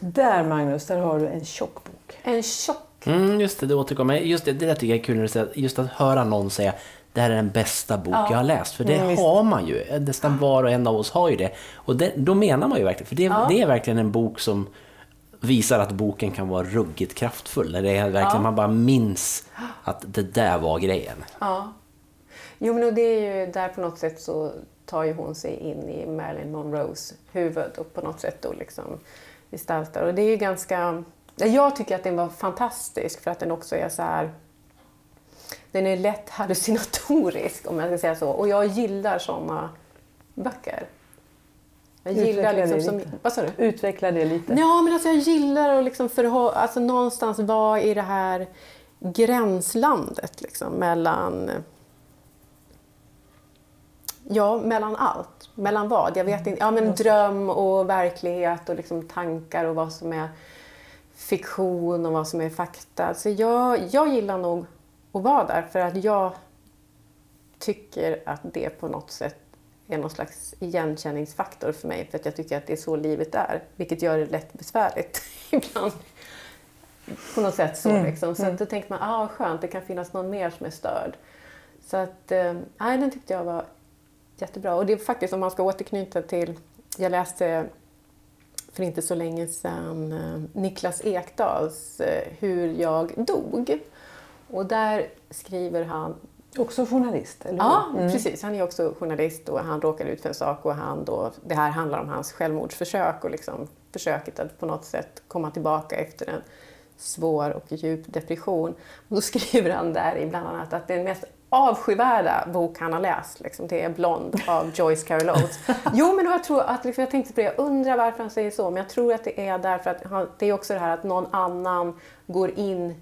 Där Magnus, där har du en tjock bok. En tjock. Mm, just det, det återkommer. Just det, det där tycker jag är kul när du säger att- just att höra någon säga det här är den bästa bok Ja. jag har läst. För det Mm, har man ju. Nästan var och en av oss har ju det. Och det, då menar man ju verkligen, för det, Ja. det är verkligen en bok som visar att boken kan vara ruggigt kraftfull. När det är verkligen Ja. man bara minns att det där var grejen. Ja. Jo, men det är ju där på något sätt så tar ju hon sig in i Marilyn Monroes huvud och på något sätt då liksom gestaltar. Och det är ganska... ja, Jag tycker att den var fantastisk för att den också är så här... Den är lätt hallucinatorisk om jag ska säga så. Och jag gillar såna böcker. Jag gillar Utveckla det liksom som... lite. Vad sa du? Utveckla det lite. Ja, men alltså jag gillar att liksom förhå- alltså någonstans vara i det här gränslandet liksom, mellan Ja, mellan allt. Mellan vad? Jag vet inte. Ja, men dröm och verklighet och liksom tankar och vad som är fiktion och vad som är fakta. Så jag, jag gillar nog att vara där för att jag tycker att det på något sätt är någon slags igenkänningsfaktor för mig för att jag tycker att det är så livet är. Vilket gör det lätt besvärligt ibland. På något sätt så liksom. Så att då tänker man, ah skönt, det kan finnas någon mer som är störd. Så att, eh, nej, den tyckte jag var jättebra. Och det är faktiskt, om man ska återknyta till, jag läste för inte så länge sedan eh, Niklas Ekdals eh, Hur jag dog. Och där skriver han Också journalist, eller Ja? Mm. precis. Han är också journalist och han råkade ut för en sak och han då, det här handlar om hans självmordsförsök och liksom försöket att på något sätt komma tillbaka efter en svår och djup depression. Och då skriver han där i bland annat att den mest avskyvärda bok han har läst, liksom, det är Blond av Joyce Carol Oates. Jo, men jag tror att, liksom, jag tänkte på det, jag undrar varför han säger så, men jag tror att det är därför att det är också det här att någon annan går in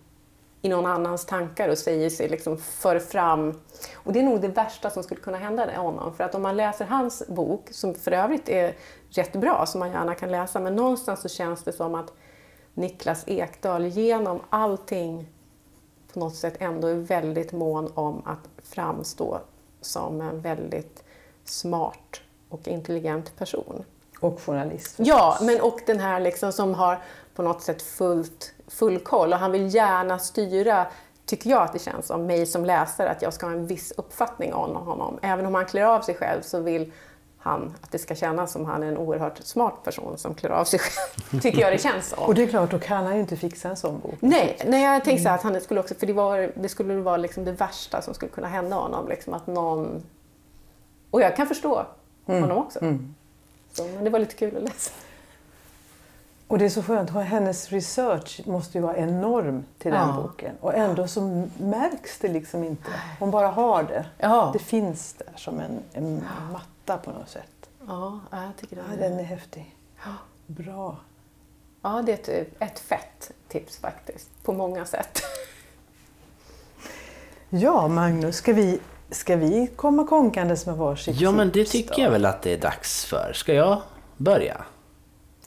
i någon annans tankar och säger sig liksom för fram. Och det är nog det värsta som skulle kunna hända honom. För att om man läser hans bok, som för övrigt är rätt bra, som man gärna kan läsa, men någonstans så känns det som att Niklas Ekdahl genom allting på något sätt ändå är väldigt mån om att framstå som en väldigt smart och intelligent person. Och journalist. Ja, men och den här liksom som har på något sätt fullt, full koll och han vill gärna styra, tycker jag att det känns som, mig som läsare, att jag ska ha en viss uppfattning om honom. Även om han klär av sig själv så vill han att det ska kännas som han är en oerhört smart person som klär av sig själv, tycker jag det känns som. Och det är klart, då kan han ju inte fixa en sån bok. Nej, nej jag tänkte här att han skulle också, för det, var, det skulle vara liksom det värsta som skulle kunna hända honom. Liksom att någon... Och jag kan förstå honom också. Så, men det var lite kul att läsa. Och det är så skönt, hennes research måste ju vara enorm till den Ja. boken. Och ändå så märks det liksom inte. Hon bara har det. Ja. Det finns där som en, en matta på något sätt. Ja, jag tycker det. Ja, den är häftig. Bra. Ja, det är ett, ett fett tips faktiskt, på många sätt. Ja, Magnus, ska vi, ska vi komma konkandes med varsitt Ja, men det tycker då? jag väl att det är dags för. Ska jag börja?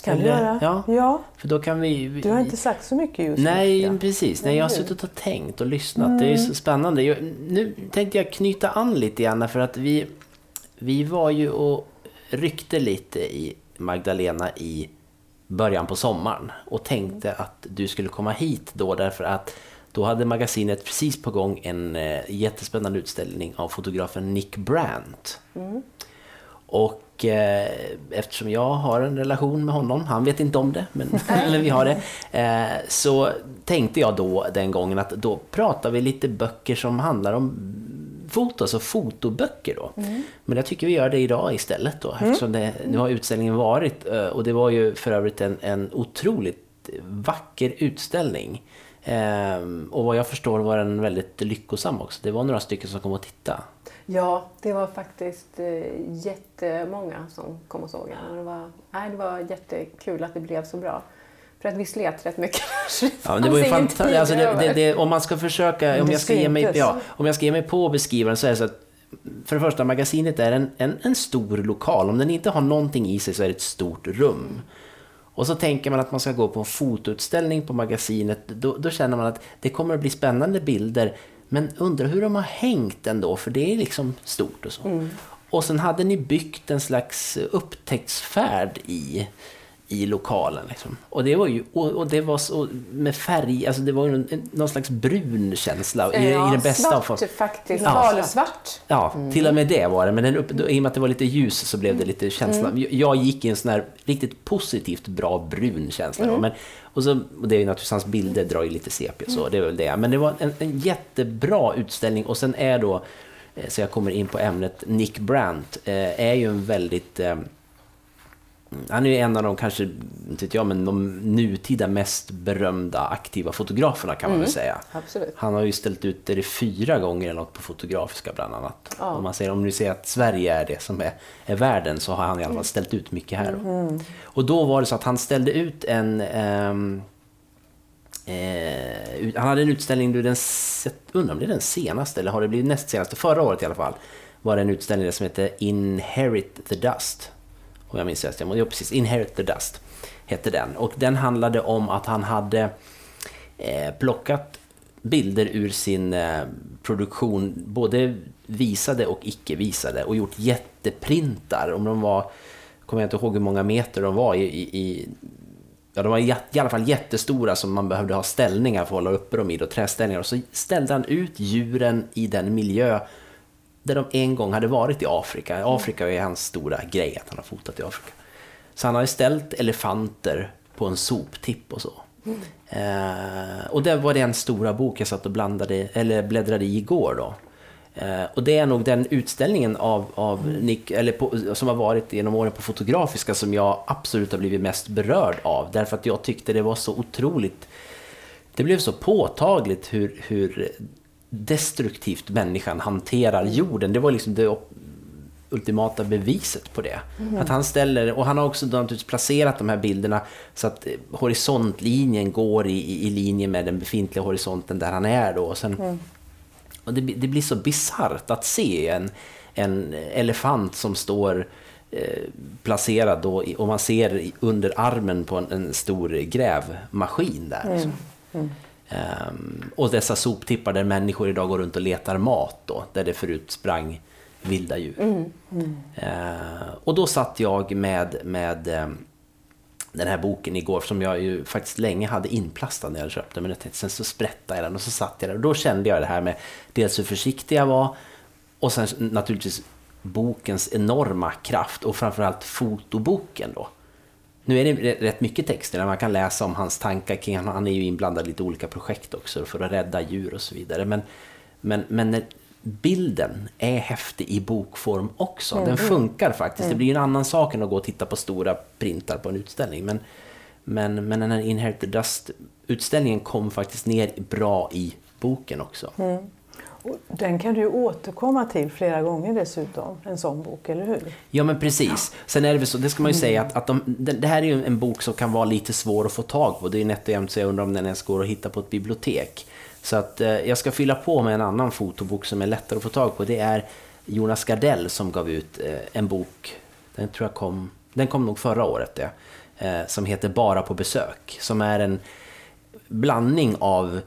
kan du göra. Ja. ja. För då kan vi... vi Du har inte sagt så mycket just Nej, nu. precis. Nej, jag har suttit och tänkt och lyssnat. Det är så spännande. Jag, nu tänkte jag knyta an lite grann för att vi, vi var ju och ryckte lite i Magdalena i början på sommaren och tänkte att du skulle komma hit då därför att då hade magasinet precis på gång en eh, jättespännande utställning av fotografen Nick Brandt. Och eh, eftersom jag har en relation med honom, han vet inte om det, men, men vi har det. Eh, så tänkte jag då den gången att då pratar vi lite böcker som handlar om foto, alltså fotoböcker då. Men jag tycker vi gör det idag istället då, eftersom det, nu har utställningen varit eh, och det var ju för övrigt en, en otroligt vacker utställning. Ehm, och vad jag förstår var den väldigt lyckosam också. Det var några stycken som kom och tittade. Ja, det var faktiskt eh, jättemånga som kom och såg den. Det var, nej, det var jättekul att det blev så bra. För att vi slet rätt mycket. Ja, men det var ju ingen fantastiskt. Alltså det, det, det, om man ska försöka, om jag ska, ge mig, ja, om jag ska ge mig på att beskriva den så är det så att för det första, magasinet är en, en, en stor lokal. Om den inte har någonting i sig så är det ett stort rum. Och så tänker man att man ska gå på en fotoutställning på magasinet. Då, då känner man att det kommer att bli spännande bilder. Men undrar hur de har hängt ändå, för det är liksom stort och så. Och sen hade ni byggt en slags upptäcktsfärd i, i lokalen. Liksom. Och det var ju och, och det var så med färg, alltså det var ju en, någon slags brun känsla i, i den bästa av svart form. faktiskt. Ja. Valsvart. Ja, till och med det var det. Men den upp, då, i och med att det var lite ljus så blev det lite känsla. Jag- Jag gick i en sån här riktigt positivt bra brun känsla. då. Men, och, så, och det är ju naturligtvis, hans bilder drar ju lite sepia så, det är väl det. Men det var en, en jättebra utställning och sen är då, eh, så jag kommer in på ämnet, Nick Brandt eh, är ju en väldigt eh, han är ju en av de kanske, inte vet jag, men de nutida mest berömda aktiva fotograferna kan man väl säga. Absolut. Han har ju ställt ut det fyra gånger eller något på Fotografiska bland annat. Ja. Om man säger, om du säger att Sverige är det som är, är världen så har han i alla fall ställt ut mycket här. Då. Och då var det så att han ställde ut en ehm, Eh, han hade en utställning, du, den, undrar om det är den senaste eller har det blivit näst senaste? Förra året i alla fall var det en utställning som hette Inherit the Dust. Om jag minns rätt. Ja, precis. Inherit the Dust hette den. Och den handlade om att han hade eh, plockat bilder ur sin eh, produktion, både visade och icke visade, och gjort jätteprintar. Om de var, kommer jag inte ihåg hur många meter de var i, i, i Ja, de var jä- i alla fall jättestora som man behövde ha ställningar för att hålla uppe dem i, då, träställningar. Och så ställde han ut djuren i den miljö där de en gång hade varit i Afrika. Afrika är hans stora grej, att han har fotat i Afrika. Så han har ju ställt elefanter på en soptipp och så. Eh, och det var den stora bok jag satt och blandade, eller bläddrade i igår då. Eh, och det är nog den utställningen av, av Nick, eller på, som har varit genom åren på Fotografiska som jag absolut har blivit mest berörd av. Därför att jag tyckte det var så otroligt det blev så påtagligt hur, hur destruktivt människan hanterar jorden. Det var liksom det ultimata beviset på det. Att han ställer, och han har också naturligtvis placerat de här bilderna så att eh, horisontlinjen går i, i, linje med den befintliga horisonten där han är då. Och, sen, och det, blir- det blir så bisarrt att se en, en elefant som står eh, placerad då, och man ser under armen på en, en stor grävmaskin där. Liksom. Ehm, och dessa soptippar där människor idag går runt och letar mat då, där det förut sprang vilda djur. Ehm, och då satt jag med, med ehm, den här boken igår som jag ju faktiskt länge hade inplastad när jag köpte den. Men jag tänkte, sen så sprättade jag den och så satt jag där. Och då kände jag det här med dels hur försiktig jag var och sen naturligtvis bokens enorma kraft och framförallt fotoboken då. Nu är det rätt- mycket texter där man kan läsa om hans tankar kring, han- är ju inblandad i lite olika projekt också för att rädda djur och så vidare. Men, men, men bilden är häftig i bokform också. Den funkar faktiskt. Det blir en annan sak än att gå och titta på stora printar på en utställning. Men, men, men den här Inherited Dust-utställningen kom faktiskt ner bra i boken också. Och Den kan du återkomma till flera gånger dessutom, en sån bok, eller hur? Ja men precis. Sen är det väl så, det ska man ju säga att, att de, det, här är ju en bok som kan vara lite svår att få tag på. Det är nätt och jämnt så jag undrar om den ens går att hitta på ett bibliotek. Så att eh, jag ska fylla på med en annan fotobok som är lättare att få tag på. Det är Jonas Gardell som gav ut eh, en bok, den tror jag kom, den kom nog förra året det. eh, som heter Bara på besök. Som är en blandning av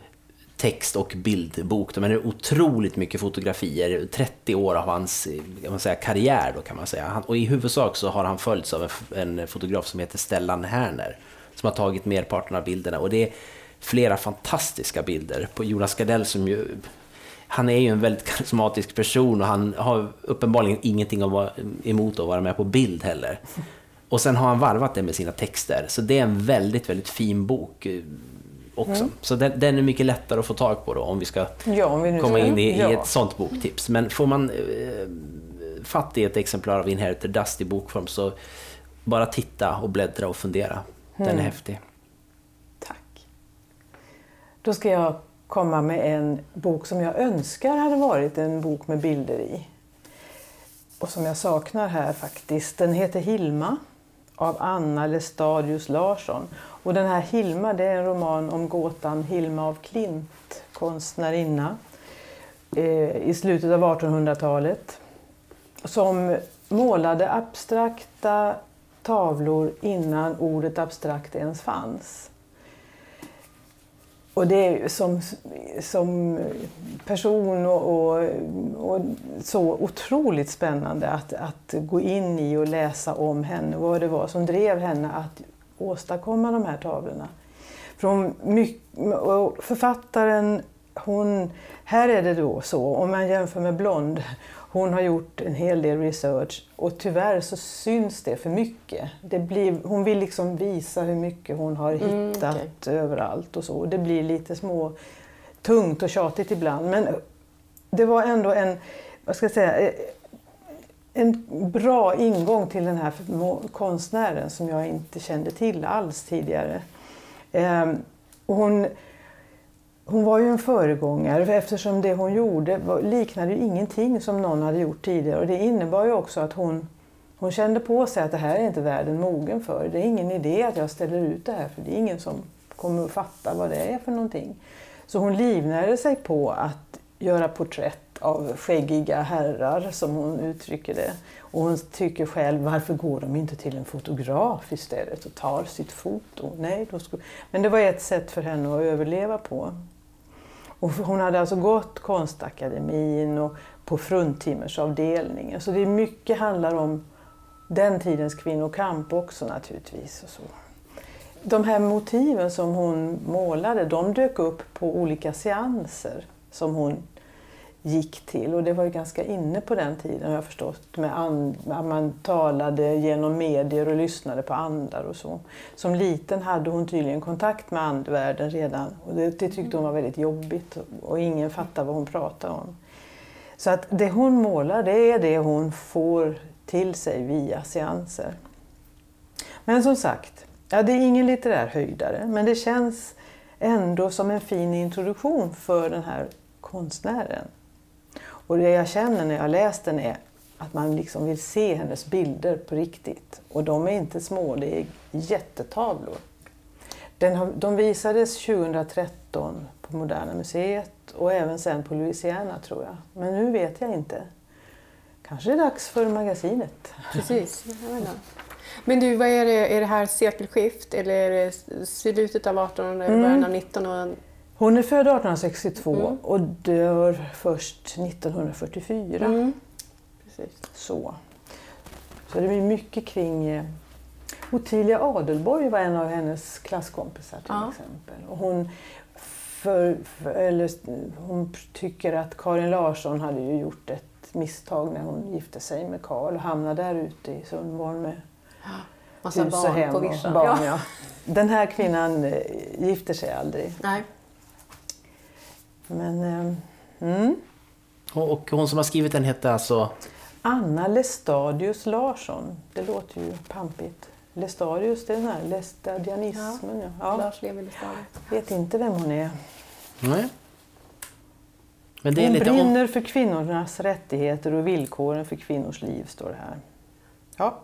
text och bildbok. De är otroligt mycket fotografier, 30 år av hans kan man säga, karriär då kan man säga. Och i huvudsak så har han följts av en, fotograf som heter Stellan Herner som har tagit merparten av bilderna. Och det är flera fantastiska bilder på Jonas Gardell som ju han är ju en väldigt karismatisk person och han har uppenbarligen ingenting emot att vara med på bild heller. Och sen har han varvat det med sina texter. Så det är en väldigt, väldigt fin bok också. Mm. Så den, den, är mycket lättare att få tag på då om vi ska ja, om vi komma in i, ja. i, ett sånt boktips. Men får man eh, fatt i ett exemplar av Inherited Dust i bokform så bara titta och bläddra och fundera. Den är mm. häftig. Tack. Då ska jag komma med en bok som jag önskar hade varit en bok med bilder i. Och som jag saknar här faktiskt. Den heter Hilma av Anna Lestadius Larsson. Och den här Hilma, det är en roman om gåtan Hilma av Klint, konstnärinna eh, i slutet av 1800-talet. Som målade abstrakta tavlor innan ordet abstrakt ens fanns. Och det är som, som person och, och, och, så otroligt spännande att, att gå in i och läsa om henne, vad det var som drev henne att åstadkomma de här tavlorna. För hon, författaren, hon, här är det då så, om man jämför med Blond, hon har gjort en hel del research och tyvärr så syns det för mycket. Det blir, hon vill liksom visa hur mycket hon har mm, hittat mm, okay. överallt och så. Det blir lite små tungt och tjatigt ibland. Men det var ändå en, vad ska jag säga, en bra ingång till den här konstnären som jag inte kände till alls tidigare. Ehm, hon, hon var ju en föregångare eftersom det hon gjorde liknade ju ingenting som någon hade gjort tidigare och det innebar ju också att hon, hon kände på sig att det här är inte världen mogen för. Det är ingen idé att jag ställer ut det här för det är ingen som kommer att fatta vad det är för någonting. Så hon livnärde sig på att göra porträtt av skäggiga herrar som hon uttrycker det. Och hon tycker själv, varför går de inte till en fotograf istället och tar sitt foto? Nej, då skulle... Men det var ett sätt för henne att överleva på. Och hon hade alltså gått Konstakademin och på fruntimmersavdelningen. Så det är mycket handlar om den tidens kvinnokamp också naturligtvis. Och så. De här motiven som hon målade, de dök upp på olika seanser som hon gick till. Och det var ju ganska inne på den tiden har jag förstått. Med att man talade genom medier och lyssnade på andar och så. Som liten hade hon tydligen kontakt med andvärlden redan. Och det, det tyckte hon var väldigt jobbigt och ingen fattade vad hon pratade om. Så att det hon målar det är det hon får till sig via seanser. Men som sagt, ja, det är ingen litterär höjdare men det känns ändå som en fin introduktion för den här konstnären. Och det jag känner när jag läst den är att man liksom vill se hennes bilder på riktigt. Och de är inte små, det är jättetavlor. Den har, de visades 2013 på Moderna Museet och även sen på Louisiana tror jag. Men nu vet jag inte. Kanske är det dags för magasinet. Precis. Men du, vad är det, är det här sekelskift eller är det slutet av 1800 eller början av 1900? Hon är född 1862 mm. och dör först 1944. Mm. Precis. Så. Så det blir mycket kring... Eh, Ottilia Adelborg var en av hennes klasskompisar till ja. exempel. Och hon, för, för, eller, hon tycker att Karin Larsson hade ju gjort ett misstag när hon gifte sig med Karl och hamnade där ute i Sundborn med Massa hus och barn hem på och barn. Ja. Ja. Den här kvinnan eh, gifter sig aldrig. Nej. Men, eh, mm. Och hon som har skrivit den hette alltså? Anna Lestadius Larsson. Det låter ju pampigt. Lestadius, det är den här lestadianismen. Ja. Ja. Lars Levi Lestadius. Vet inte vem hon är. Nej. Men det är hon lite brinner om... för kvinnornas rättigheter och villkoren för kvinnors liv, står det här. Ja.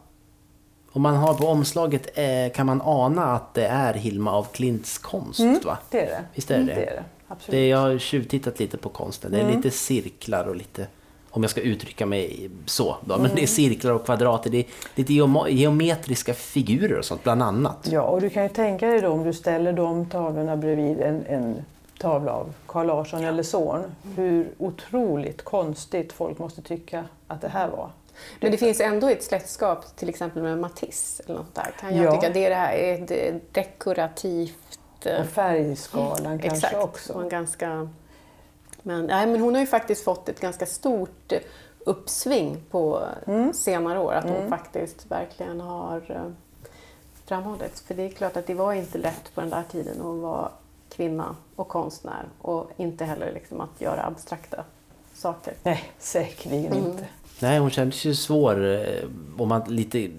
Och man har på omslaget eh, kan man ana att det är Hilma af Klints konst, mm, va? det är det. Visst är det? Mm, det, är det. Absolut. Det, jag har tjuvtittat lite på konsten. Det är mm. lite cirklar och lite om jag ska uttrycka mig så. Då. Men det är cirklar och kvadrater, det är lite geom- geometriska figurer och sånt bland annat. Ja, och du kan ju tänka dig då om du ställer de tavlorna bredvid en, en tavla av Carl Larsson eller Zorn, hur otroligt konstigt folk måste tycka att det här var. Men det finns ändå ett släktskap till exempel med Matisse eller något där. Kan jag Ja. tycka. Det är det här är ett dekorativt... eh, Och färgskalan kanske Exakt. Och också. en ganska... men, nej, men hon har ju faktiskt fått ett ganska stort uppsving på Mm. senare år. Att hon faktiskt verkligen har eh, framhållits. För det är klart att det var inte lätt på den där tiden att vara kvinna och konstnär. Och inte heller liksom att göra abstrakta saker. Nej, säkerligen Mm. inte. Nej, hon kändes ju svår eh, om man lite,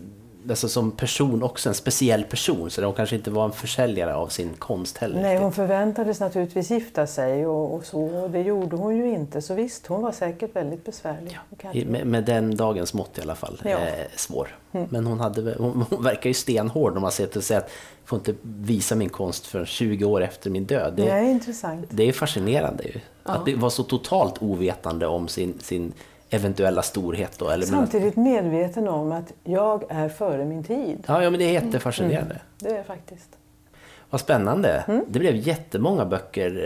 alltså som person också, en speciell person. Så hon kanske inte var en försäljare av sin konst heller. Nej, hon förväntades naturligtvis gifta sig och, och så. Och det gjorde hon ju inte. Så visst, hon var säkert väldigt besvärlig. I- Med, med den dagens mått i alla fall. Ja. Mm. Eh, svår. Men hon, hade, hon, hon verkar ju stenhård om man ser till att säga att jag får inte visa min konst förrän 20 år efter min död. Det Det, är intressant. det är fascinerande ju. Att det var så totalt ovetande om sin, sin eventuella storhet. Då, eller, Samtidigt medveten om att jag är före min tid. ja, ja, men det är jättefascinerande. Det är faktiskt. Vad spännande. Mm. Det blev jättemånga böcker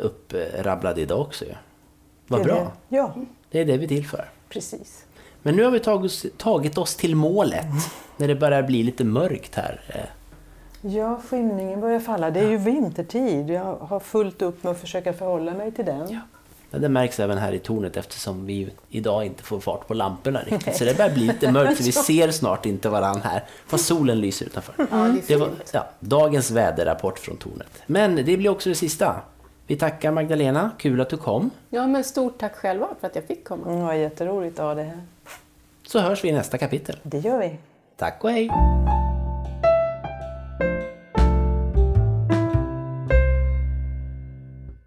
eh, upprabblade idag också. Vad bra. det. Ja, Det är det vi är till för. precis. Men nu har vi tagit, oss- tagit oss till målet. När det börjar bli lite mörkt här. Eh, Ja, skymningen börjar falla. Det är ju vintertid. Jag har fullt upp med att försöka förhålla mig till den. Men det märks även här i tornet eftersom vi idag inte får fart på lamporna riktigt. Så det börjar bli lite mörkt så vi ser snart inte varann här. Fast solen lyser utanför. Ja, det var ja, dagens väderrapport från tornet. Men det blir också det sista. Vi tackar Magdalena, kul att du kom. Ja, men stort tack själva för att jag fick komma. Mm, det var jätteroligt att ha det här. Så hörs vi i nästa kapitel. Det gör vi. Tack och hej!